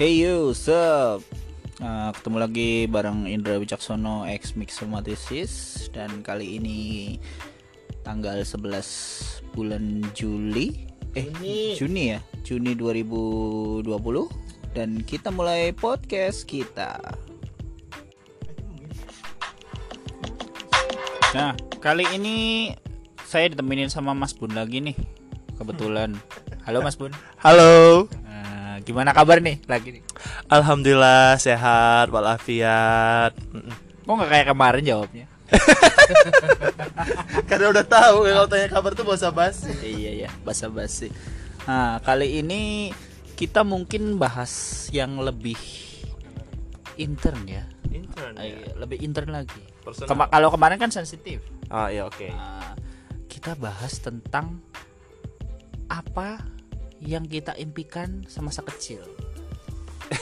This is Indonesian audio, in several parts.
Hey you, sup? Nah, ketemu lagi bareng Indra Wicaksono X Mixomatisis dan kali ini tanggal 11 bulan Juli eh Juni. Juni ya, Juni 2020 dan kita mulai podcast kita. Nah, kali ini saya ditemenin sama Mas Bun lagi nih. Kebetulan. Halo Mas Bun. Halo. Gimana kabar nih lagi nih? Alhamdulillah sehat walafiat. Kok nggak kayak kemarin jawabnya? Karena udah tahu kalau tanya kabar tuh bahasa basi. iya ya, basa-basi. Nah, kali ini kita mungkin bahas yang lebih intern ya. Intern. Iya, lebih intern lagi. Kema- kalau kemarin kan sensitif. Ah iya oke. Nah, kita bahas tentang apa yang kita impikan semasa kecil.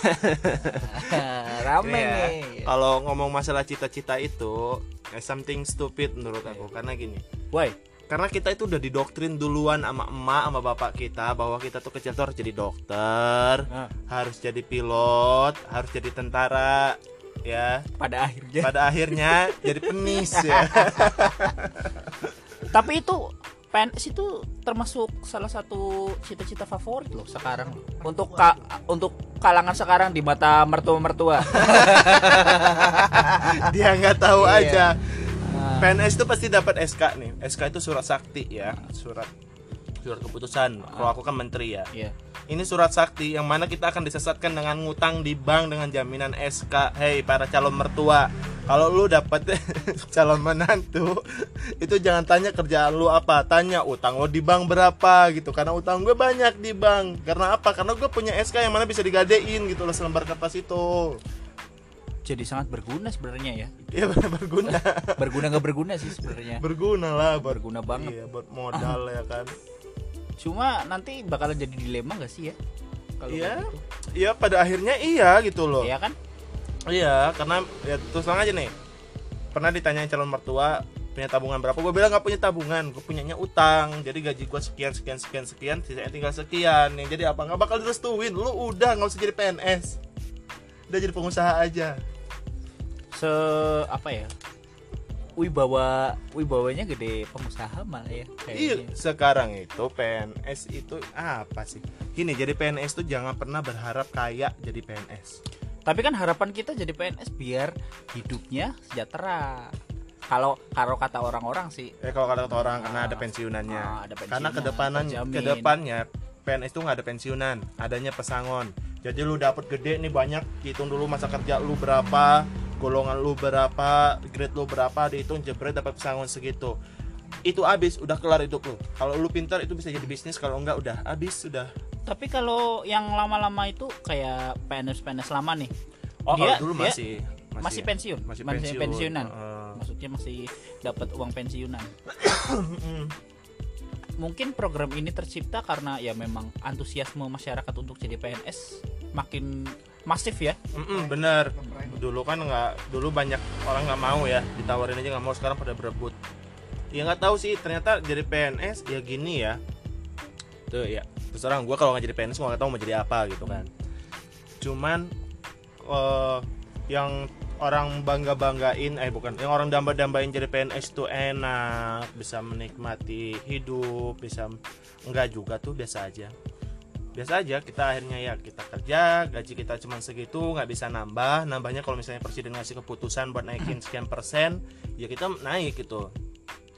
Rame ya, nih. Kalau ngomong masalah cita-cita itu eh, something stupid menurut aku karena gini. Woi, Karena kita itu udah didoktrin duluan sama emak sama bapak kita bahwa kita tuh kecil tuh harus jadi dokter, Nah. harus jadi pilot, harus jadi tentara, ya. pada akhirnya. Pada akhirnya jadi penis ya. Tapi itu PNS itu termasuk salah satu cita-cita favorit loh sekarang untuk ka, untuk kalangan sekarang di mata mertua-mertua. Dia nggak tahu Iya. aja. Nah, PNS itu pasti dapat SK nih. SK itu surat sakti ya, surat surat keputusan. Kalau aku kan menteri ya. Iya. Ini surat sakti yang mana kita akan disesatkan dengan ngutang di bank dengan jaminan SK. Hei para calon mertua, kalau lu dapat calon menantu, itu jangan tanya kerjaan lu apa, tanya utang lu di bank berapa gitu. Karena utang gue banyak di bank. Karena apa? Karena gue punya SK yang mana bisa digadein gitu loh selembar kertas itu. Jadi sangat berguna sebenarnya ya. Iya benar berguna. Berguna nggak berguna sih sebenarnya. berguna lah Berguna banget. Iya, buat modal ya kan. Cuma nanti bakalan jadi dilema gak sih ya? Kalau Iya. gitu. Iya, pada akhirnya iya gitu loh. Iya kan? Iya, karena ya terus terang aja nih. Pernah ditanyain calon mertua punya tabungan berapa? Gue bilang nggak punya tabungan, gue punyanya utang. Jadi gaji gue sekian sekian sekian sekian, sisanya tinggal sekian. Yang jadi apa? Nggak bakal direstuin. Lu udah nggak usah jadi PNS. Udah jadi pengusaha aja. Se apa ya? Wibawa wibawanya gede pengusaha malah ya Iya, sekarang itu PNS itu apa sih? Gini, jadi PNS tuh jangan pernah berharap kaya jadi PNS. Tapi kan harapan kita jadi PNS biar hidupnya sejahtera. Kalau kalau kata orang-orang sih Ya kalau kata orang karena ada pensiunannya. Ah, ada pensiunan, karena kedepanan ke depannya PNS itu nggak ada pensiunan, adanya pesangon. Jadi lu dapat gede nih banyak, hitung dulu masa kerja lu berapa, golongan lu berapa, grade lu berapa, dihitung jebret dapat pesangon segitu. Itu habis, udah kelar hidup lu. Kalau lu pintar itu bisa jadi bisnis, kalau enggak udah habis sudah. Tapi kalau yang lama-lama itu kayak PNS-PNS lama nih. Oh, Dia- kalau dulu dia masih Masih, pensiun, masih masih pensiun. pensiunan. Heeh. Maksudnya masih dapat uang pensiunan. Mungkin program ini tercipta karena ya memang antusiasme masyarakat untuk jadi PNS makin masif ya. Mm-mm, bener. Dulu kan nggak dulu banyak orang nggak mau ya ditawarin aja nggak mau sekarang pada berebut. Ya nggak tahu sih ternyata jadi PNS ya gini ya. Tuh ya terus terang gue kalau nggak jadi PNS gue nggak tahu mau jadi apa gitu kan. Cuman eh, yang orang bangga banggain eh bukan yang orang damba dambain jadi PNS tuh enak bisa menikmati hidup bisa enggak juga tuh biasa aja biasa aja kita akhirnya ya kita kerja gaji kita cuma segitu nggak bisa nambah. Nambahnya kalau misalnya presiden ngasih keputusan buat naikin sekian persen ya kita naik gitu.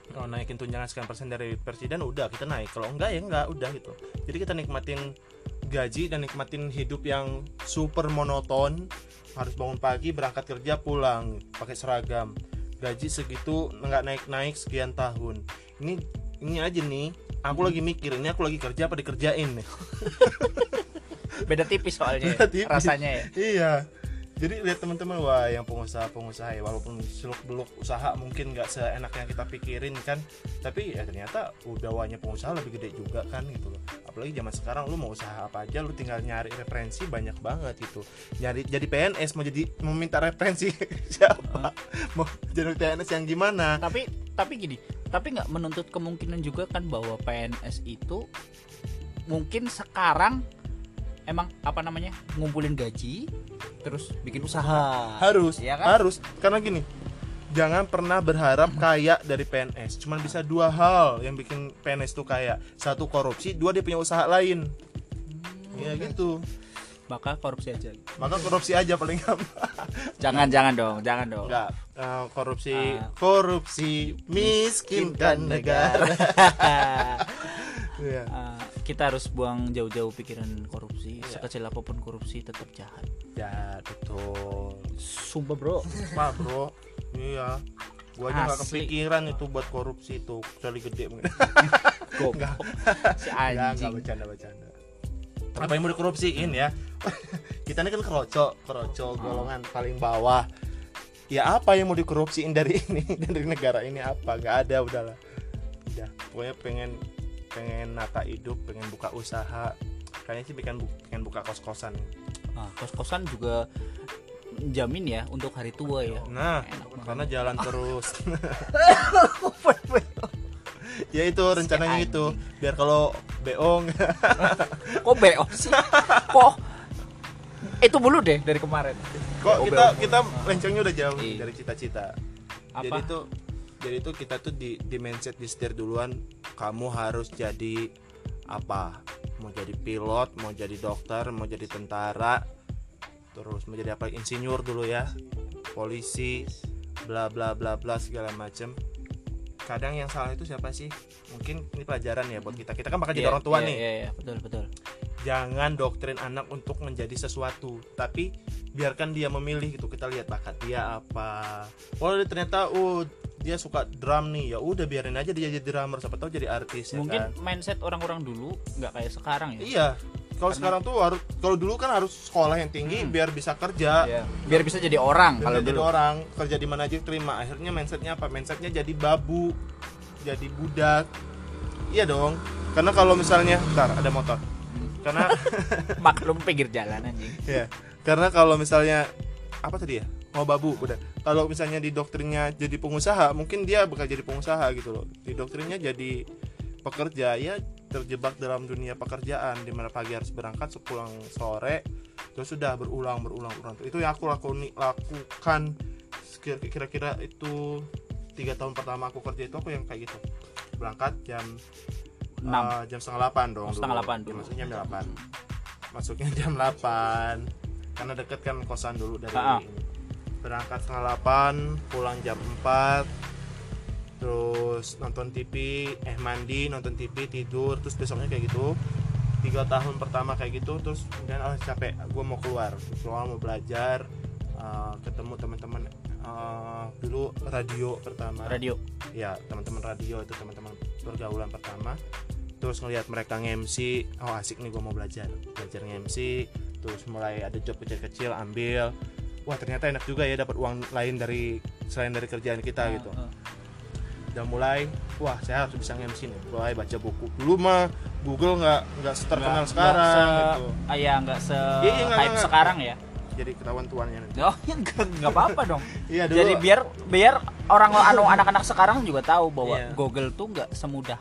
Kalau naikin tunjangan sekian persen dari presiden udah kita naik. Kalau enggak ya enggak udah gitu. Jadi kita nikmatin gaji dan nikmatin hidup yang super monoton. Harus bangun pagi berangkat kerja pulang pakai seragam. Gaji segitu nggak naik naik sekian tahun. Ini ini aja nih aku lagi mikir ini aku lagi kerja apa dikerjain nih Beda tipis soalnya ya, Beda tipis. rasanya ya. iya jadi lihat teman-teman wah yang pengusaha-pengusaha ya walaupun seluk beluk usaha mungkin nggak seenak yang kita pikirin kan. Tapi ya ternyata udawanya pengusaha lebih gede juga kan gitu loh. Apalagi zaman sekarang lu mau usaha apa aja lu tinggal nyari referensi banyak banget gitu. Nyari jadi PNS mau jadi mau minta referensi siapa? Mau jadi PNS yang gimana? Tapi tapi gini, tapi nggak menuntut kemungkinan juga kan bahwa PNS itu mungkin sekarang emang apa namanya ngumpulin gaji terus bikin usaha. Harus Iya kan? harus. Karena gini jangan pernah berharap kaya dari PNS cuman bisa dua hal yang bikin PNS tuh kaya. Satu korupsi. Dua dia punya usaha lain. Ya gitu. Maka korupsi aja. Maka korupsi aja paling gampang. Jangan jangan dong jangan dong. Enggak. Eh, korupsi Ah. korupsi miskinkan negara. Iya. Eh, kita harus buang jauh-jauh pikiran korupsi Iya. sekecil apa pun korupsi tetap jahat. Ya betul. Sumpah bro. Pak bro. Iya. Gua aja nggak kepikiran itu buat korupsi itu. Kecuali gede mungkin. Goblok. Si Ya, nggak anjing. bercanda bercanda. Apa yang mau dikorupsiin ya? Kita ini kan keroco, keroco golongan paling bawah. Ya apa yang mau dikorupsiin dari ini dari negara ini? Apa? Gak ada udahlah. Udah, pokoknya pengen pengen nata hidup, pengen buka usaha. Kayaknya sih pengen, bu- pengen buka kos-kosan. Ah, kos-kosan juga jamin ya untuk hari tua ya Nah, Enak banget. karena jalan terus. ya itu rencananya Si itu. Biar kalau beong kok BO sih kok itu dulu deh dari kemarin kok BO, kita BO. kita lencengnya udah jauh Iya. dari cita-cita. jadi itu jadi itu kita tuh di di mindset di setir duluan kamu harus jadi apa? Mau jadi pilot mau jadi dokter mau jadi tentara terus mau jadi apa? Insinyur dulu ya. Polisi bla bla bla bla segala macem. Kadang yang salah itu siapa sih? Mungkin ini pelajaran ya buat kita. Kita kan bakal jadi Iya, orang tua iya, nih. iya, iya, betul betul. Jangan doktrin anak untuk menjadi sesuatu tapi biarkan dia memilih gitu. Kita lihat bakat dia apa. Kalau dia ternyata oh dia suka drum nih ya udah biarin aja dia jadi drummer siapa tahu jadi artis ya mungkin kan? mindset orang-orang dulu nggak kayak sekarang ya? Iya kalau Karena- sekarang tuh harus kalau dulu kan harus sekolah yang tinggi Hmm. biar bisa kerja. Iya. biar bisa jadi orang kalau jadi dulu. orang kerja di mana aja terima. Akhirnya mindsetnya apa? Mindsetnya jadi babu jadi budak. Iya dong karena kalau misalnya ntar ada motor. Karena maklum pinggir jalan anjing. Ya karena kalau misalnya apa tadi ya mau babu udah. Kalau misalnya di doktrinnya jadi pengusaha mungkin dia bakal jadi pengusaha gitu loh. Di doktrinnya jadi pekerja ya terjebak dalam dunia pekerjaan di mana pagi harus berangkat sepulang sore terus sudah berulang berulang berulang. Itu yang aku lakoni, lakukan. Kira- kira-kira itu tiga tahun pertama aku kerja itu aku yang kayak gitu. Berangkat jam enam. eh, jam setengah delapan dong Oh, setengah delapan Ya, maksudnya jam delapan. Masuknya jam 8 karena deket kan kosan dulu dari Ah, ah. ini berangkat setengah 8 pulang jam 4 terus nonton TV eh mandi nonton TV tidur. Terus besoknya kayak gitu. Tiga tahun pertama kayak gitu terus kemudian ah capek gue mau keluar. Keluar mau belajar eh, ketemu teman-teman eh, dulu radio pertama. Radio? Ya teman-teman radio itu teman-teman pergaulan pertama. Terus ngelihat mereka nge-MC oh asik nih gue mau belajar. Belajar nge-MC terus mulai ada job kecil-kecil ambil wah ternyata enak juga ya dapat uang lain dari selain dari kerjaan kita Ah, gitu. ah. udah mulai wah saya harus bisa nge-MC nih. Mulai baca buku. Dulu mah Google nggak nggak terkenal Nggak- sekarang nggak se, gitu. ah, ya nggak se Iya, iya, hype sekarang ya. Jadi ketahuan tuannya. Nanti oh nggak nggak apa-apa dong. Iya dulu jadi biar biar orang anu anak-anak sekarang juga tahu bahwa Iya. Google tuh nggak semudah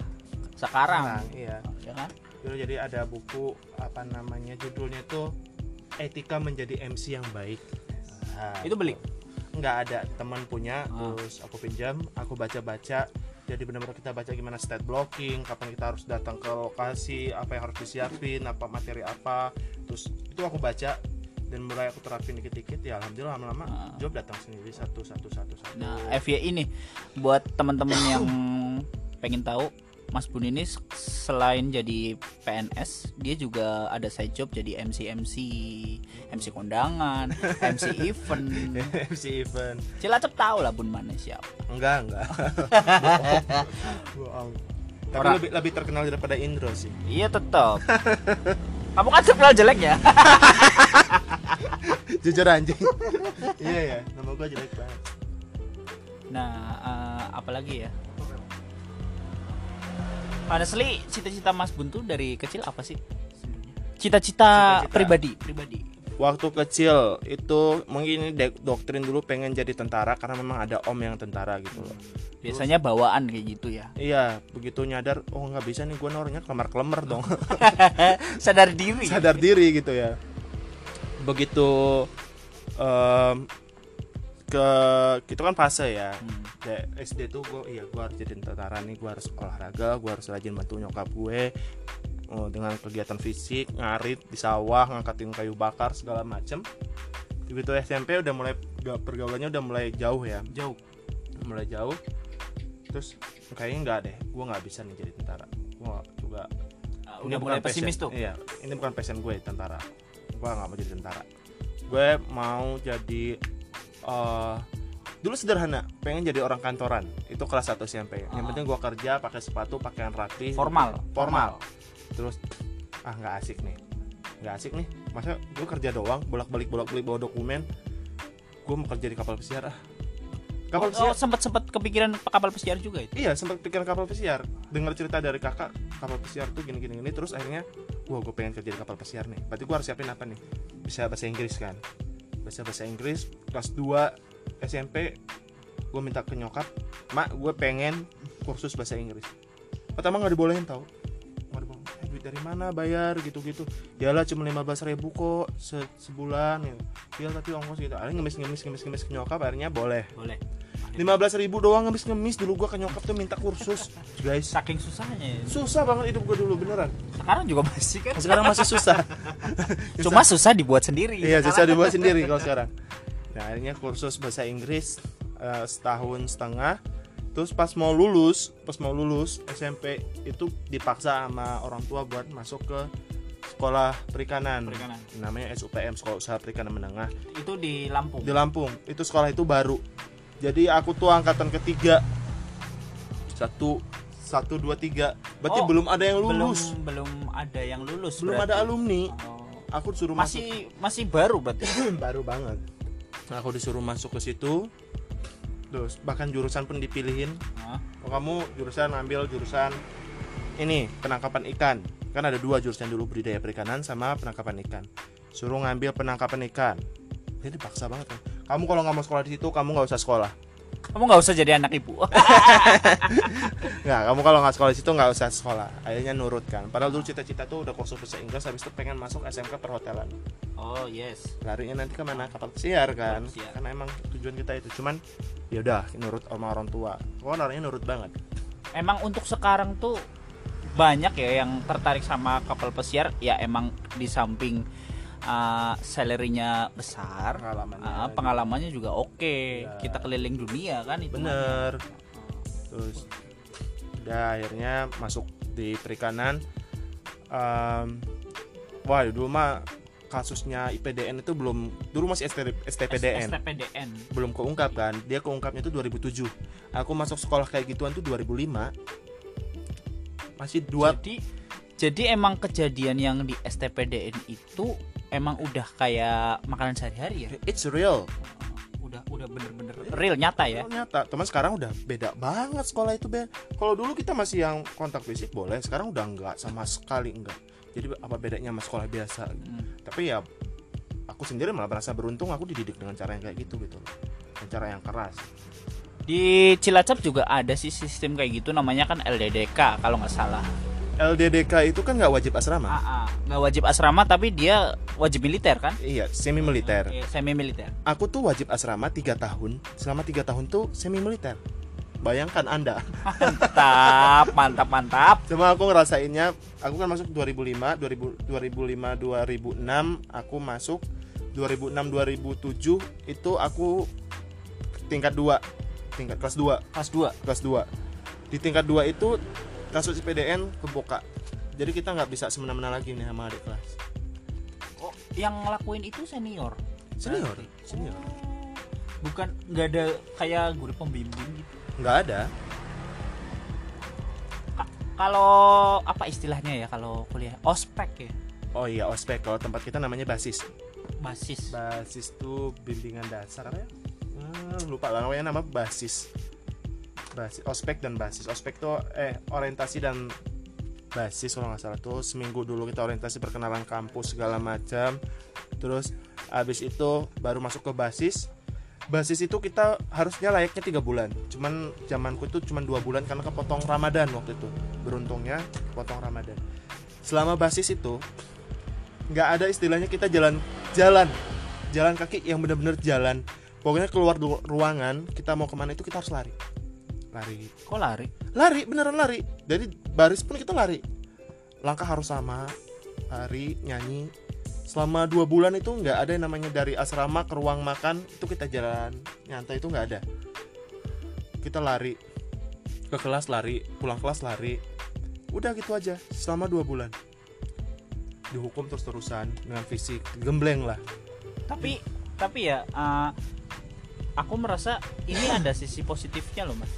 sekarang. Nah, iya. Ya kan? Dulu jadi ada buku apa namanya judulnya tuh etika menjadi MC yang baik Nah, itu beli? Nggak ada. Teman punya Ah. terus aku pinjam aku baca-baca. Jadi benar-benar kita baca gimana stat blocking kapan kita harus datang ke lokasi apa yang harus disiapin apa materi apa. Terus itu aku baca dan mulai aku terapin dikit-dikit ya alhamdulillah lama-lama Ah. job datang sendiri satu satu satu satu. Nah, FY ini buat teman-teman yang pengen tahu Mas Bun ini selain jadi PNS, dia juga ada side job jadi MC MC, MC kondangan, MC event. MC event Cilacap tahu lah Bun mana siapa. enggak enggak Bohong. tapi Orang- lebih lebih terkenal daripada Indro sih Iya tetap. Kamu kan terkenal jeleknya. jujur anjing iya ya nama gua jelek banget Nah, eh, apalagi ya? Honestly, cita-cita Mas Bun tuh dari kecil apa sih? Cita-cita pribadi, pribadi. waktu kecil itu mungkin ini doktrin dulu pengen jadi tentara karena memang ada om yang tentara gitu loh. Biasanya bawaan kayak gitu ya? Iya begitu nyadar oh nggak bisa nih gue nornya kelemar kelemar dong. Sadar diri. Sadar diri gitu ya. Begitu em, ke itu kan fase ya. Hmm. Kayak SD tuh gue iya gue harus jadi tentara nih gue harus olahraga gue harus rajin bantu nyokap gue oh, dengan kegiatan fisik ngarit di sawah ngangkatin kayu bakar segala macem. Begitu SMP udah mulai ga- pergaulannya udah mulai jauh ya. Jauh. Mulai jauh. Terus kayaknya nggak deh gue nggak bisa nih jadi tentara. Gue juga Ah, ini udah mulai bukan pesimis passion. tuh? Iya ini bukan passion gue tentara. Gue nggak mau jadi tentara. Gue mau jadi eh dulu sederhana pengen jadi orang kantoran. Itu kelas 1 SMP yang penting gue kerja pakai sepatu pakaian rapi. Formal? Formal. Terus ah nggak asik nih. Nggak asik nih. Masa gue kerja doang bolak balik bolak balik bawa dokumen. Gue mau kerja di kapal pesiar ah. Kapal oh, pesiar sempat sempat kepikiran kapal pesiar juga itu? Iya sempat pikiran kapal pesiar. Dengar cerita dari kakak Kapal pesiar tuh gini gini gini Terus akhirnya Wah gue pengen kerja di kapal pesiar nih. Berarti gue harus siapin apa nih? Bisa bahasa Inggris kan Bisa bahasa Inggris. Kelas 2 SMP Gue minta ke nyokap Mak gue pengen kursus bahasa Inggris. Pertama gak dibolehin tau. Nggak dibolehin. Eh, duit dari mana? Bayar gitu-gitu. Yalah cuma 15 ribu kok se sebulan ya. Iya tapi ongkos gitu. Akhirnya ngemis ngemis ngemis ngemis ke nyokap Akhirnya boleh. Boleh 15 ribu doang ngemis-ngemis. Dulu gua ke nyokap tuh minta kursus. Guys. Saking susahnya ya. susah banget hidup gua dulu beneran. Sekarang juga masih kan? Sekarang masih susah. Cuma susah dibuat sendiri. Iya susah dibuat sendiri kalau sekarang. Nah akhirnya kursus bahasa Inggris eh, setahun setengah. Terus pas mau lulus pas mau lulus SMP itu dipaksa sama orang tua buat masuk ke sekolah perikanan, Perikanan. namanya SUPM Sekolah Usaha Perikanan Menengah. Itu di Lampung? Di Lampung. Itu sekolah itu baru jadi aku tuh angkatan ketiga. Satu. Satu dua tiga. Berarti Oh, belum ada yang lulus. belum belum ada yang lulus belum, berarti. ada alumni. Oh. aku disuruh masuk. masih masih baru berarti? Baru banget. Aku disuruh masuk ke situ. Terus bahkan jurusan pun dipilihin. Hah? oh, kamu jurusan ambil jurusan ini penangkapan ikan. Kan ada dua jurusan dulu budidaya perikanan sama penangkapan ikan. Suruh ngambil penangkapan ikan. Ini dipaksa banget kan kamu kalau nggak mau sekolah di situ kamu nggak usah sekolah. Kamu nggak usah jadi anak ibu. Nggak kamu kalau nggak sekolah di situ nggak usah sekolah. Akhirnya nurut kan. Padahal dulu cita-cita tuh udah kursus bahasa Inggris habis itu pengen masuk SMK perhotelan. Oh yes. Larinya nanti ke mana? Kapal pesiar kan? Pesiar. karena emang tujuan kita itu. Cuman ya udah nurut sama orang tua. Kok orangnya nurut banget. Emang untuk sekarang tuh banyak ya yang tertarik sama kapal pesiar? Ya emang di samping uh, salary-nya besar pengalamannya uh, pengalamannya juga oke. Iya. kita keliling dunia kan itu. Bener. Terus udah akhirnya masuk di perikanan. Em, wah dulu mah kasusnya IPDN itu belum dulu masih ST, STPDN STPDN belum keungkap kan? Dia keungkapnya itu 2007 aku masuk sekolah kayak gituan tuh 2005 masih dua jadi jadi emang kejadian yang di STPDN itu emang udah kayak makanan sehari-hari ya? It's real. Udah udah bener-bener real nyata ya? Nyata. Teman sekarang udah beda banget sekolah itu be. Kalau dulu kita masih yang kontak fisik boleh. Sekarang udah enggak sama sekali enggak jadi apa bedanya sama sekolah biasa? Hmm. tapi ya aku sendiri malah merasa beruntung aku dididik dengan cara yang kayak gitu gitu loh. Dengan cara yang keras. Di Cilacap juga ada sih sistem kayak gitu namanya kan LDDK kalau nggak salah LDDK itu kan nggak wajib asrama? AA nggak wajib asrama tapi dia wajib militer kan? Iya semi militer semi militer aku tuh wajib asrama tiga tahun. Selama tiga tahun tuh semi militer bayangkan anda. Mantap mantap mantap. Cuma aku ngerasainnya aku kan masuk 2005 2000, 2005 2006 aku masuk 2006 2007 itu aku tingkat 2 tingkat kelas 2 kelas 2 kelas 2 di tingkat 2 itu kasus IPDN kebuka. Jadi kita nggak bisa semena-mena lagi nih sama adik kelas. Oh yang ngelakuin itu senior. Senior Berarti. senior. Bukan nggak ada kayak guru pembimbing gitu? Nggak ada. Ka- kalau apa istilahnya ya kalau kuliah? Ospek ya? Oh iya ospek. Kalau tempat kita namanya basis. Basis. Basis tuh bimbingan dasar apa ya? Hmm, lupa lah namanya nama basis basis ospek dan basis. Ospek tuh eh orientasi dan basis kalau nggak salah. Tuh seminggu dulu kita orientasi perkenalan kampus segala macam. Terus habis itu baru masuk ke basis. Basis itu kita harusnya layaknya tiga bulan. Cuman zamanku itu cuman dua bulan karena kepotong ramadan waktu itu. Beruntungnya potong ramadan. Selama basis itu nggak ada istilahnya kita jalan jalan. Jalan kaki yang benar-benar jalan. Pokoknya keluar ruangan kita mau ke mana itu kita harus lari lari. Kok lari? lari beneran lari. Dari baris pun kita lari. Langkah harus sama lari nyanyi. Selama dua bulan itu nggak ada yang namanya dari asrama ke ruang makan itu kita jalan. Nyantai itu nggak ada. Kita lari. Ke kelas lari pulang kelas lari. Udah gitu aja selama dua bulan. Dihukum terus terusan dengan fisik gembleng lah. Tapi tapi ya uh, aku merasa ini ada sisi positifnya loh mas.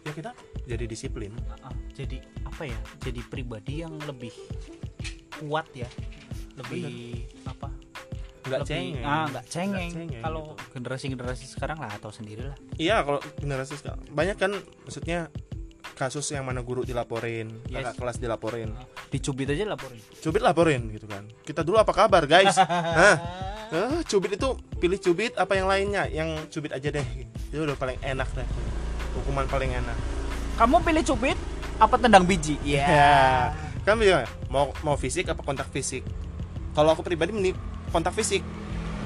ya kita jadi disiplin Uh, uh, jadi apa ya? Jadi pribadi yang lebih kuat ya, lebih apa? nggak lebih, cengeng Ah nggak cengeng. Cengeng Kalau gitu. generasi generasi sekarang lah atau sendiri lah. Iya kalau generasi sekarang banyak kan maksudnya kasus yang mana guru dilaporin, Yes. kakak kelas dilaporin, Dicubit aja laporin. cubit laporin gitu kan. Kita dulu apa kabar guys? Hah? Eh, cubit itu pilih cubit apa yang lainnya? Yang cubit aja deh. Itu udah paling enak deh. Hukuman paling enak. Kamu pilih cubit apa tendang biji? Iya. Ya. Kan bilang mau mau fisik apa kontak fisik? Kalau aku pribadi mending kontak fisik.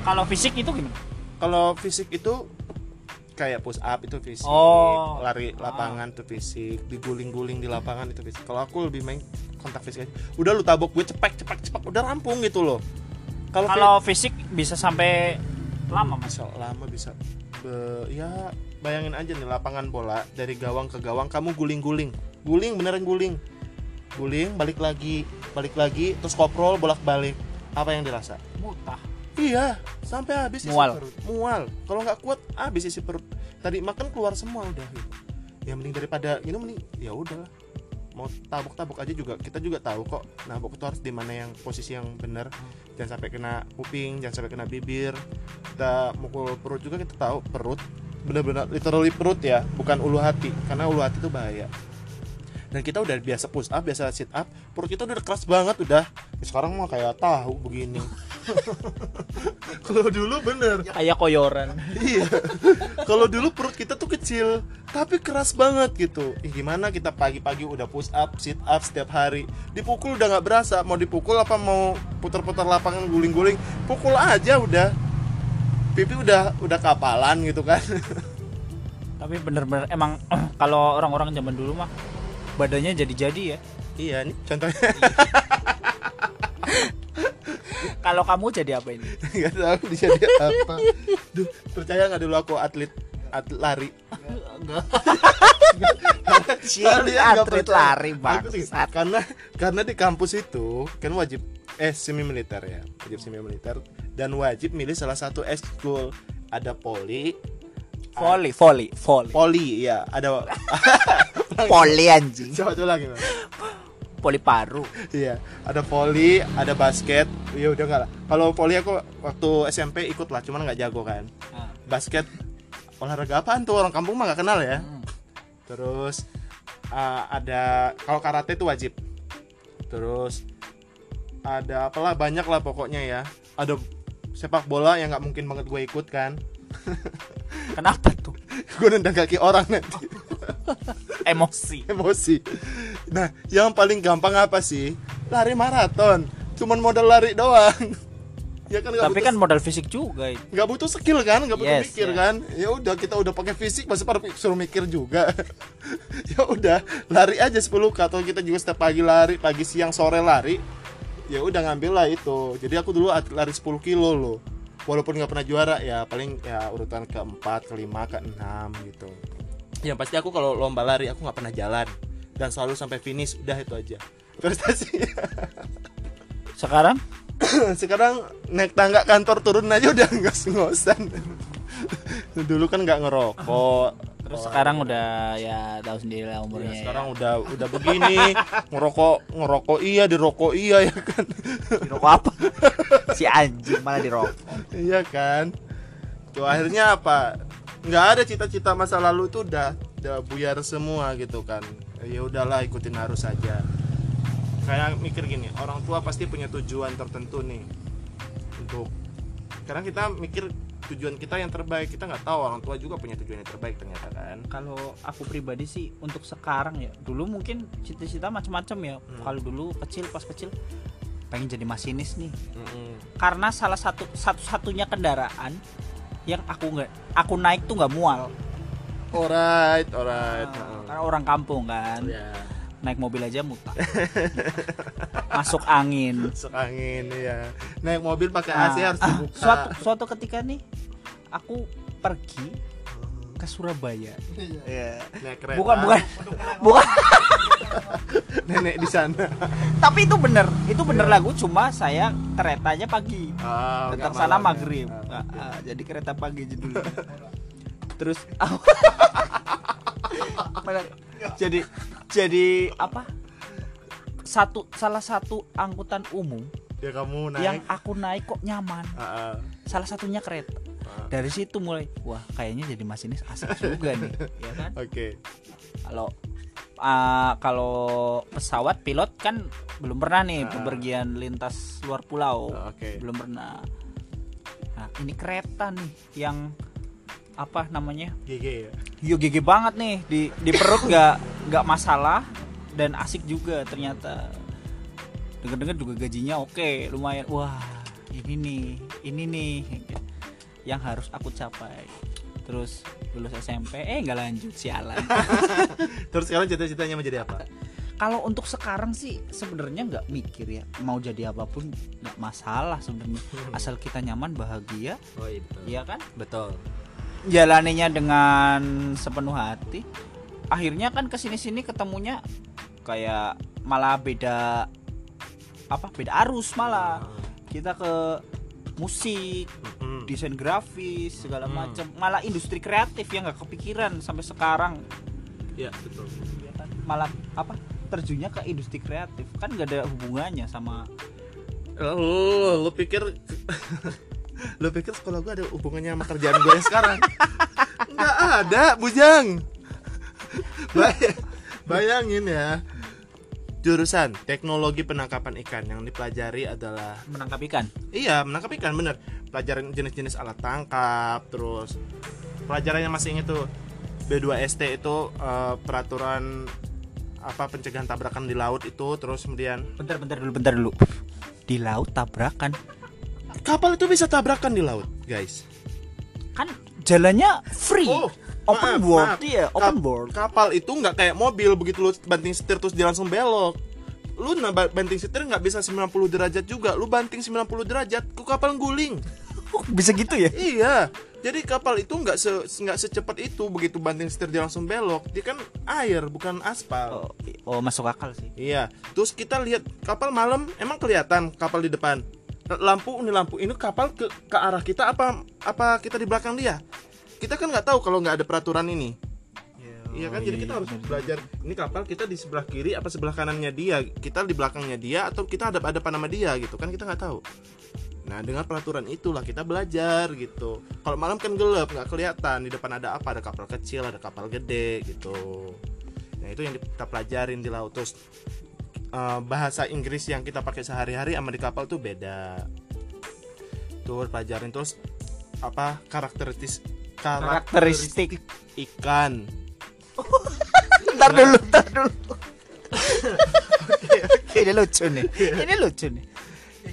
Kalau fisik itu gimana? Kalau fisik itu kayak push up itu fisik, Oh. lari lapangan itu fisik, diguling-guling di lapangan itu fisik. Kalau aku lebih main kontak fisik aja. Udah lu tabok gue cepet cepet cepet udah rampung gitu loh. Kalau Kalau fisik bisa sampai lama mas. bisa lama bisa Be- ya bayangin aja nih lapangan bola dari gawang ke gawang kamu guling-guling. Guling beneran guling. Guling balik lagi, balik lagi terus koprol bolak-balik. Apa yang dirasa? Mutah. Iya, sampai habis isi Mual. perut. Mual. Kalau nggak kuat, habis isi perut. Tadi makan keluar semua udah gitu. Ya mending daripada ini mending ya udahlah. Mau tabuk-tabuk aja juga kita juga tahu kok. Nabuk itu harus di mana yang posisi yang benar. Jangan sampai kena kuping, jangan sampai kena bibir. Kita mukul perut juga kita tahu perut benar-benar literally perut ya, bukan ulu hati. Karena ulu hati itu bahaya. Dan kita udah biasa push up, biasa sit up, perut kita udah keras banget udah. Sekarang mah kayak tahu begini. Kalau dulu bener. Kayak koyoran. Iya. Kalau dulu perut kita tuh kecil, tapi keras banget gitu. Ih, gimana kita pagi-pagi udah push up, sit up setiap hari. Dipukul udah nggak berasa. Mau dipukul apa mau putar-putar lapangan guling-guling, pukul aja udah. Pipi udah udah kapalan gitu kan. Tapi bener-bener emang kalau orang-orang zaman dulu mah badannya jadi-jadi ya. iya, nih contohnya Kalau kamu jadi apa ini? nggak tahu bisa dia apa. Duh, percaya nggak dulu aku atlet atlet lari. Enggak. Kalian atlet lari Aku bangsat. karena karena di kampus itu kan wajib eh semi militer ya wajib semi militer dan wajib milih salah satu ekskul ada poli Volley, volley, volley. poli ya ada Poli anjing. coba coba lagi. Poli paru. iya ada poli ada basket. Ya udah nggak lah. Kalau poli aku waktu SMP ikut lah cuman nggak jago kan. Basket olahraga apaan tuh? Orang kampung mah nggak kenal ya. Terus uh, ada kalau karate itu wajib. Terus ada apalah banyak lah pokoknya ya. Ada sepak bola yang nggak mungkin banget gue ikut kan. Kenapa tuh? gue nendang kaki orang nanti. Emosi. emosi nah yang paling gampang apa sih? Lari maraton. Cuman modal lari doang. Ya kan Tapi butuh- kan modal fisik juga nggak butuh skill kan? Nggak butuh Yes, mikir yes. kan? Ya udah kita udah pakai fisik masih pada suruh mikir juga? Ya udah lari aja 10 k atau kita juga setiap pagi lari pagi siang sore lari. Ya udah ngambil lah itu. Jadi aku dulu lari 10 kilo loh. Walaupun nggak pernah juara ya paling ya urutan keempat kelima keenam gitu. Yang pasti aku kalau lomba lari aku nggak pernah jalan dan selalu sampai finish udah itu aja. Prestasi Sekarang? Sekarang naik tangga kantor turun aja udah nggak ngosan dulu kan nggak ngerokok. Terus sekarang udah ya tahu sendiri lah Ya, umurnya. ya. sekarang udah udah begini. Ngerokok ngerokok iya dirokok iya ya kan. Dirokok apa? si anjing malah dirokok. iya kan. Tuh akhirnya apa? Nggak ada cita-cita masa lalu itu udah udah buyar semua gitu kan ya udahlah ikutin arus saja kayak mikir gini orang tua pasti punya tujuan tertentu nih untuk Karena kita mikir tujuan kita yang terbaik. Kita nggak tahu orang tua juga punya tujuan yang terbaik ternyata kan. kalau aku pribadi sih untuk sekarang ya dulu mungkin cita-cita macam-macam ya Hmm. kalau dulu kecil pas kecil pengen jadi masinis nih Mm-mm. karena salah satu satu-satunya kendaraan yang aku nggak aku naik tuh nggak mual Alright, alright. Nah. Karena orang kampung kan. Ya, naik mobil aja mutak masuk angin. Masuk angin ya. Naik mobil pakai Nah, AC harus ah, dibuka. suatu suatu ketika nih aku pergi ke Surabaya. Ya Naik kereta. bukan bukan. Bukan. Nenek di sana. tapi itu bener. Itu bener lagu cuma saya keretanya pagi. Oh, datang nggak sana ya. maghrib. Ah, Ah, oke. ah, jadi kereta pagi judulnya. Terus jadi jadi apa satu salah satu angkutan umum Ya kamu naik. yang aku naik kok nyaman Ah, ah. salah satunya kereta Ah. dari situ mulai wah kayaknya jadi masinis asik juga nih ya kan Oke. kalau ah, kalau pesawat pilot kan belum pernah nih bepergian lintas luar pulau Ah, Oke. belum pernah nah ini kereta nih yang apa namanya? GG ya. yo gigi banget nih. Di di perut nggak nggak masalah dan asik juga ternyata. Denger-denger juga gajinya oke lumayan. Wah ini nih ini nih yang harus aku capai. Terus lulus SMP eh nggak lanjut sialan. Terus sekarang cita-citanya mau jadi apa? kalau untuk sekarang sih sebenarnya nggak mikir ya. Mau jadi apa pun nggak masalah sebenarnya. Asal kita nyaman bahagia. Oh itu. ya kan? Betul. Jalaninya dengan sepenuh hati akhirnya kan ke sini sini ketemunya kayak malah beda apa beda arus malah kita ke musik Mm. desain grafis segala Hmm. macam malah industri kreatif yang nggak kepikiran sampai sekarang Ya betul. ya kan? malah apa terjunnya ke industri kreatif kan nggak ada hubungannya sama Lu, lu pikir lu pikir sekolah gue ada hubungannya sama kerjaan gue yang sekarang? Nggak ada, bujang. Bay- Bayangin ya. Jurusan teknologi penangkapan ikan yang dipelajari adalah menangkap ikan iya menangkap ikan bener pelajaran jenis-jenis alat tangkap terus pelajarannya masih inget tuh B2ST itu eh, peraturan apa pencegahan tabrakan di laut itu terus kemudian bentar bentar dulu bentar dulu di laut tabrakan kapal itu bisa tabrakan di laut guys. Kan jalannya free. Oh, open maaf, board maaf. iya open Kap- board kapal itu nggak kayak mobil begitu lu banting setir terus dia langsung belok. Lu ba- banting setir nggak bisa 90 derajat juga. Lu banting 90 derajat ku kapal guling. Bisa gitu ya? Iya. Jadi kapal itu nggak se nggak secepat itu begitu banting setir dia langsung belok. Dia kan air bukan aspal. Oh, oh masuk akal sih. Iya. Terus kita lihat kapal malam emang kelihatan kapal di depan lampu ini lampu ini kapal ke ke arah kita apa apa kita di belakang dia kita kan nggak tahu kalau nggak ada peraturan ini Iya kan, jadi kita harus belajar. Ini kapal kita di sebelah kiri apa sebelah kanannya dia, kita di belakangnya dia atau kita ada ada nama dia gitu kan kita nggak tahu. Nah dengan peraturan itulah kita belajar gitu. Kalau malam kan gelap nggak kelihatan di depan ada apa, ada kapal kecil, ada kapal gede gitu. Nah itu yang kita pelajarin di laut terus eh, bahasa Inggris yang kita pakai sehari-hari sama di kapal tuh beda. Tuh pelajarin terus apa karakteristik karakteristik. ikan. Ntar dulu ntar dulu. Ini lucu nih. Ini lucu nih.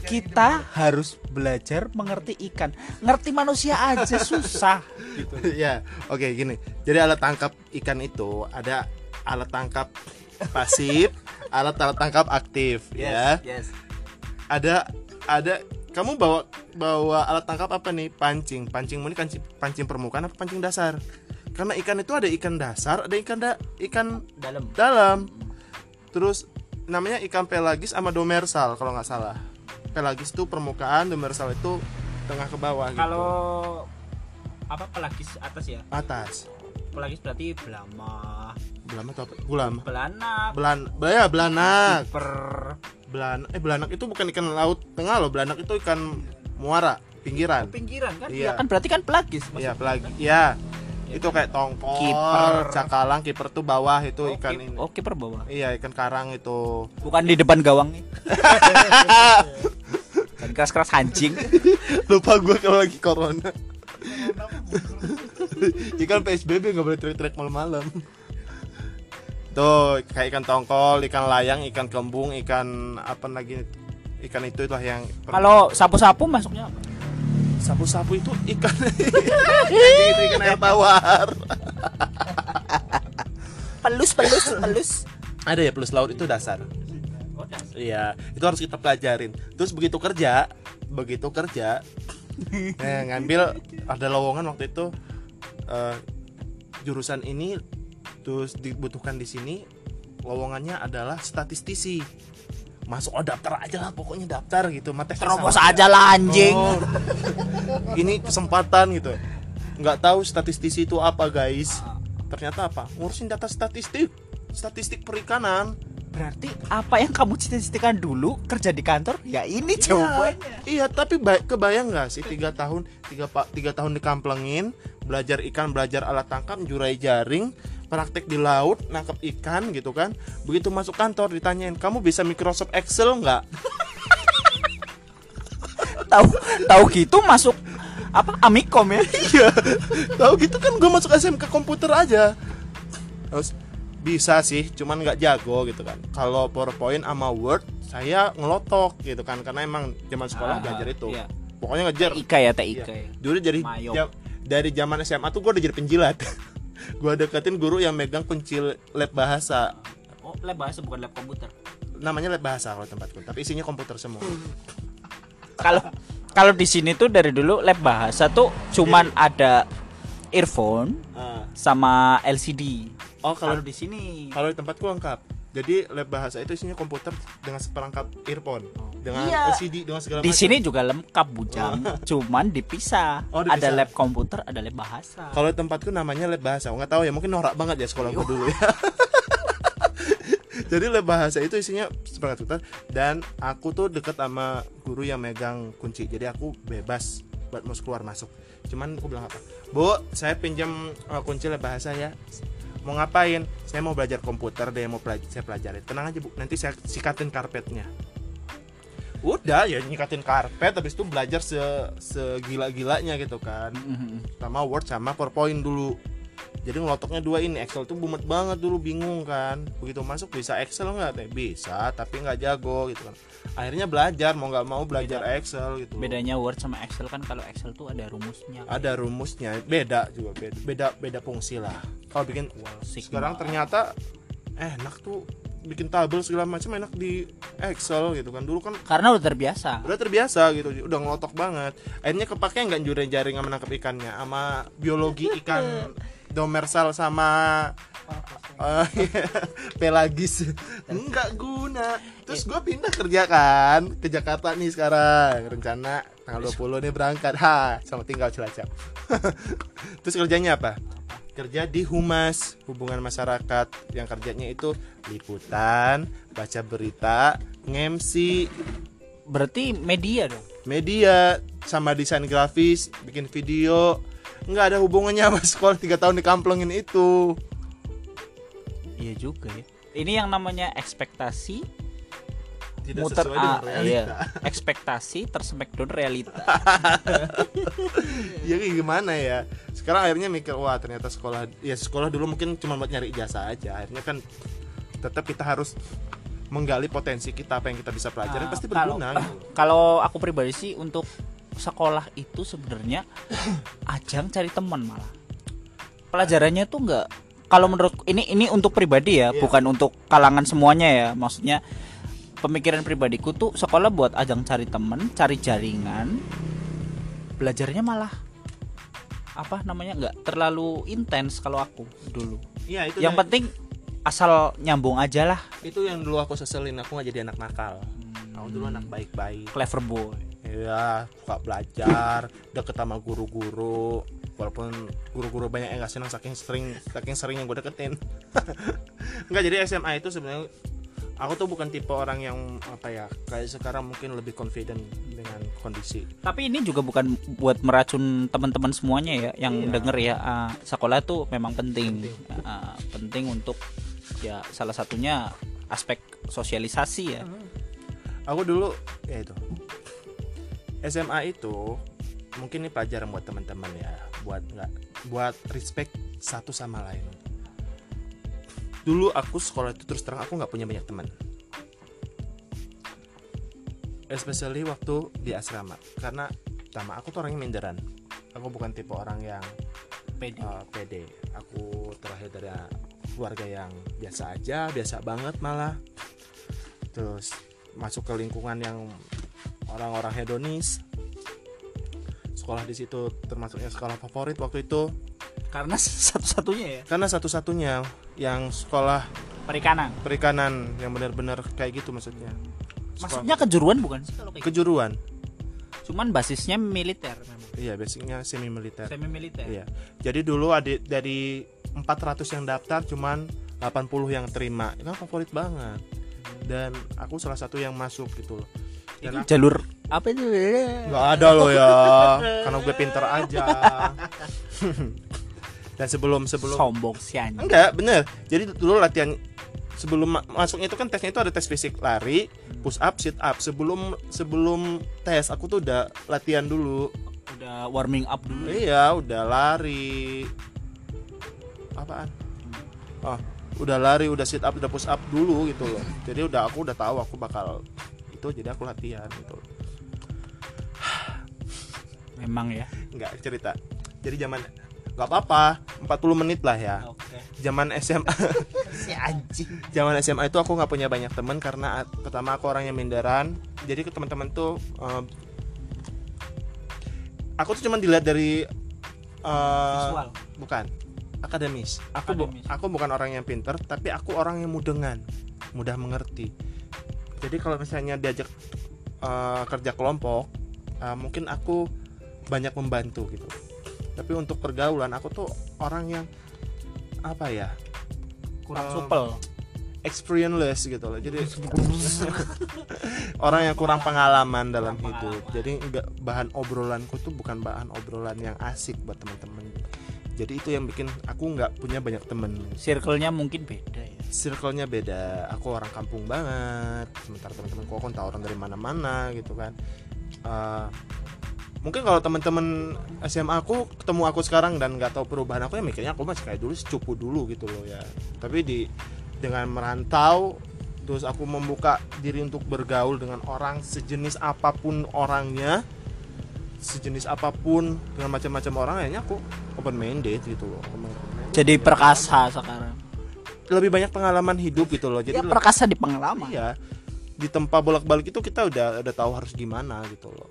Kita harus belajar mengerti ikan. Ngerti manusia aja susah. Gitu. Ya oke gini. Jadi alat tangkap ikan itu ada alat tangkap pasif alat alat tangkap aktif ya. yes. Ada ada kamu bawa bawa alat tangkap apa nih? Pancing. Pancingmu ini pancing, pancing permukaan apa pancing dasar? Karena ikan itu ada ikan dasar ada ikan da, ikan dalam. dalam. Terus namanya ikan pelagis sama domersal kalau nggak salah. Pelagis itu permukaan domersal itu tengah ke bawah gitu. kalau apa pelagis atas ya? Atas. Pelagis berarti belama belama atau apa? Gulam. Belanak. Belan ya belanak. Per belan eh belanak itu bukan ikan laut tengah loh belanak itu ikan muara pinggiran. Pinggiran kan? Iya. iya kan berarti kan pelagis iya maksudnya. pelagi ya itu kayak tongkol Kiper. cakalang kiper tuh bawah itu oh, ikan kip- ini. oh kiper bawah. Iya ikan karang itu. Bukan di depan gawang nih keras-keras anjing lupa gue kalau lagi corona. Ikan psbb nggak boleh teriak-teriak malam-malam tuh kayak ikan tongkol ikan layang ikan kembung ikan apa lagi? Ikan itu itulah yang kalau sapu-sapu masuknya apa? sapu-sapu itu ikan. Itu ikan air tawar. Pelus pelus pelus. Ada ya plus laut itu dasar. Iya, itu harus kita pelajarin. Terus begitu kerja, begitu kerja, eh, ngambil ada lowongan waktu itu eh, jurusan ini terus dibutuhkan di sini lowongannya adalah statistisi. Masuk oh daftar aja lah pokoknya daftar gitu. Mata terobos aja lah anjing Oh, ini kesempatan gitu. Nggak tahu statistisi itu apa guys. Ternyata apa? Ngurusin data statistik, statistik perikanan. berarti apa yang kamu cita-citakan dulu kerja di kantor ya ini jawabannya Iya, tapi ba- kebayang nggak sih tiga tahun tiga pak tiga tahun dikamplengin belajar ikan belajar alat tangkap jurai jaring praktek di laut nangkep ikan gitu kan. Begitu masuk kantor ditanyain kamu bisa Microsoft Excel nggak? Tahu tahu gitu masuk apa amikom ya? Iya. Tahu gitu kan gue masuk SMK komputer aja. Terus bisa sih cuman nggak jago gitu kan. Kalau PowerPoint sama Word saya ngelotok gitu kan karena emang zaman sekolah Ah, belajar itu. iya. pokoknya ngejar. Ika ya teh Iya. Ika ya. Dulu dari jam- dari zaman SMA tuh gue udah jadi penjilat. gue deketin guru yang megang kunci lab bahasa. oh lab bahasa bukan lab komputer Namanya lab bahasa kalau tempatku, tapi isinya komputer semua. kalau kalau di sini tuh dari dulu lab bahasa tuh cuman ada earphone Ah. sama LCD Oh, kalau di sini kalau di tempatku lengkap. Jadi lab bahasa itu isinya komputer dengan seperangkat earphone, dengan Iya. LCD, dengan segala di macam. sini juga lengkap bujang cuman dipisah Oh, dipisah. ada lab komputer ada lab bahasa Kalau di tempatku namanya lab bahasa. Nggak tahu ya, mungkin norak banget ya sekolahku dulu ya. Jadi lab bahasa itu isinya seperangkat komputer dan aku tuh deket sama guru yang megang kunci. Jadi aku bebas buat mau keluar masuk. Cuman aku bilang apa? Bu, saya pinjam uh, kunci lab bahasa ya. Mau ngapain? Saya mau belajar komputer deh, mau pelaj- saya pelajari. Tenang aja bu, nanti saya sikatin karpetnya. Udah ya nyikatin karpet, habis itu belajar se segila-gilanya gitu kan Mhm. sama Word sama PowerPoint dulu jadi ngelotoknya dua ini Excel tuh bumet banget dulu bingung kan begitu masuk bisa Excel nggak bisa tapi nggak jago gitu kan akhirnya belajar mau nggak mau belajar Excel gitu. Bedanya Word sama Excel kan kalau Excel tuh ada rumusnya. Ada rumusnya beda juga beda beda, beda fungsi lah. Kalau bikin Sigma. sekarang ternyata enak tuh bikin tabel segala macam enak di Excel gitu kan. Dulu kan karena udah terbiasa. udah terbiasa gitu udah ngelotok banget. Akhirnya kepake nggak jure jaring sama nangkep ikannya sama biologi ikan domersal sama eh, pelagis. Nggak guna. Terus gue pindah kerja kan ke Jakarta nih sekarang. Rencana tanggal 20 nih berangkat. Ha sama tinggal Cilacap. Terus kerjanya apa? Kerja di humas hubungan masyarakat. Yang kerjanya itu liputan baca berita ngemsi berarti media dong? Media sama desain grafis bikin video. Nggak ada hubungannya sama sekolah tiga tahun dikamplengin itu iya juga ya. Ini yang namanya ekspektasi tidak muter sesuai dengan ah, realita. Iya. ekspektasi tersmackdown realita. Ya kayak gimana ya? Sekarang akhirnya mikir wah ternyata sekolah ya sekolah dulu mungkin cuma buat nyari ijazah aja. Akhirnya kan tetap kita harus menggali potensi kita apa yang kita bisa pelajari Nah, pasti kalau- berguna gitu. kalau aku pribadi sih untuk sekolah itu sebenarnya ajang cari teman malah. Pelajarannya tuh enggak kalau menurut ini ini untuk pribadi ya Iya. bukan untuk kalangan semuanya ya. Maksudnya pemikiran pribadiku tuh sekolah buat ajang cari teman cari jaringan belajarnya malah apa namanya nggak terlalu intens kalau aku dulu. Iya itu yang yang penting asal nyambung aja lah. Itu yang dulu aku seselin aku nggak jadi anak nakal. Aku dulu anak baik-baik. Clever boy. Iya, suka belajar, deket sama guru-guru. Walaupun guru-guru banyak yang gak senang saking sering saking sering yang gue deketin. Enggak, jadi SMA itu sebenarnya aku tuh bukan tipe orang yang apa ya, kayak sekarang mungkin lebih confident dengan kondisi. Tapi ini juga bukan buat meracun teman-teman semuanya ya yang Iya. denger ya ah, sekolah tuh memang penting Ah, penting untuk ya salah satunya aspek sosialisasi ya. Aku dulu ya itu. SMA itu mungkin ini pelajaran buat teman-teman ya buat nggak buat respect satu sama lain. Dulu aku sekolah itu terus terang aku nggak punya banyak teman. Especially waktu di asrama. Karena pertama aku tuh orangnya minderan. Aku bukan tipe orang yang pede. uh, pede. Aku terakhir dari keluarga yang biasa aja biasa banget malah. Terus masuk ke lingkungan yang orang-orang hedonis sekolah di situ termasuknya sekolah favorit waktu itu karena satu-satunya ya karena satu-satunya yang sekolah perikanan perikanan yang benar-benar kayak gitu maksudnya Sekolah maksudnya kejuruan bukan sih kalau kayak gitu? kejuruan cuman basisnya militer memang iya basicnya semi militer semi militer Iya. Jadi dulu ada dari 400 yang daftar cuman 80 yang terima. Itu favorit banget. Dan aku salah satu yang masuk gitu loh. Aku- jalur apa itu nggak ada loh ya. Karena gue pinter aja. Dan sebelum sebelum sombong si anjing enggak bener. Jadi dulu latihan sebelum ma- masuknya itu kan tesnya itu ada tes fisik lari, push up, sit up. Sebelum sebelum tes aku tuh udah latihan dulu. udah warming up dulu Iya, udah lari. Apaan? Oh, udah lari, udah sit up, udah push up dulu gitu loh. Jadi udah aku udah tahu aku bakal itu jadi aku latihan gitu. memang ya Enggak cerita. Jadi zaman nggak apa-apa, 40 menit lah ya. oke Zaman SMA, si anjing zaman SMA itu aku nggak punya banyak teman karena pertama aku orangnya minderan. Jadi ke teman-teman tuh eh, aku tuh cuma dilihat dari eh, visual bukan akademis aku bu- Akademis. aku bukan orang yang pinter tapi aku orang yang mudengan mudah mengerti jadi kalau misalnya diajak eh, kerja kelompok eh, mungkin aku banyak membantu gitu. Tapi untuk pergaulan aku tuh orang yang apa ya kurang Um, supel. experienceless gitu loh. Jadi orang yang kurang pengalaman dalam hidup. jadi enggak bahan obrolanku tuh bukan bahan obrolan yang asik buat temen-temen jadi itu yang bikin aku nggak punya banyak temen. Circle-nya mungkin beda ya. Circle-nya beda. Aku orang kampung banget. Sementara teman-temanku aku tahu orang dari mana-mana gitu kan. Eh, mungkin kalau teman-teman SMA aku ketemu aku sekarang dan nggak tahu perubahan aku ya mikirnya aku masih kayak dulu secupu dulu gitu loh ya. Tapi di dengan merantau terus aku membuka diri untuk bergaul dengan orang sejenis apa pun orangnya sejenis apa pun dengan macam-macam orang akhirnya aku open minded gitu loh Open minded. jadi perkasa sekarang lebih banyak pengalaman hidup gitu loh jadi ya perkasa di pengalaman Iya. Di tempat bolak-balik itu kita udah udah tahu harus gimana gitu loh.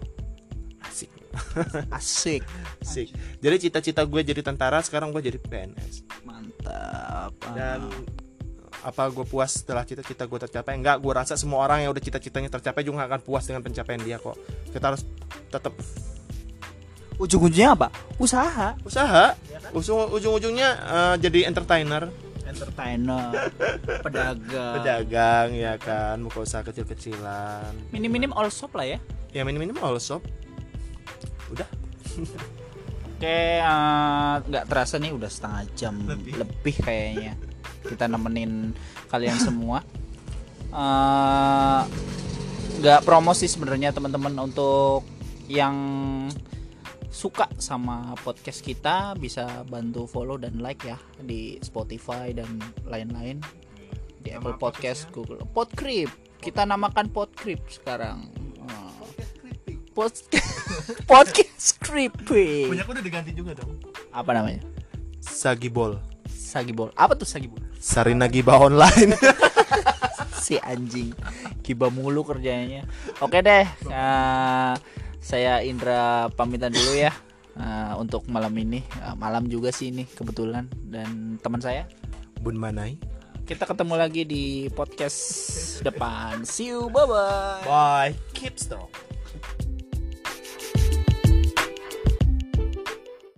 Asik. asik Asik. Jadi cita-cita gue jadi tentara, sekarang gue jadi PNS. mantap Dan apa gue puas setelah cita-cita gue tercapai? Enggak, gue rasa semua orang yang udah cita-citanya tercapai juga nggak akan puas dengan pencapaian dia kok. Kita harus tetap ujung-ujungnya apa usaha usaha. Ujung- Ujung-ujungnya eh, jadi entertainer, entertainer pedagang pedagang ya kan, buka usaha kecil-kecilan. minim-minim all shop lah ya Ya minim-minim all shop. Udah. Oke, eh, nggak terasa nih udah setengah jam Lebih. lebih, kayaknya kita nemenin kalian semua. Eh, Nggak promosi sebenarnya teman-teman untuk yang suka sama podcast kita bisa bantu follow dan like ya di Spotify dan lain-lain di Nama Apple Podcast, Google Podcrip. Kita namakan Podcrip sekarang. Eh, Podcast Podcast creepy. Punya aku udah diganti juga dong. Apa namanya? Sagibol. Sagibol. Apa tuh Sagibol? Sarina Gibah online. si anjing kiba mulu kerjanya oke deh eh, saya Indra pamitan dulu ya eh, untuk malam ini Eh, malam juga sih ini kebetulan dan teman saya Bun Manai. kita ketemu lagi di podcast depan see you bye bye Bye. Keep strong.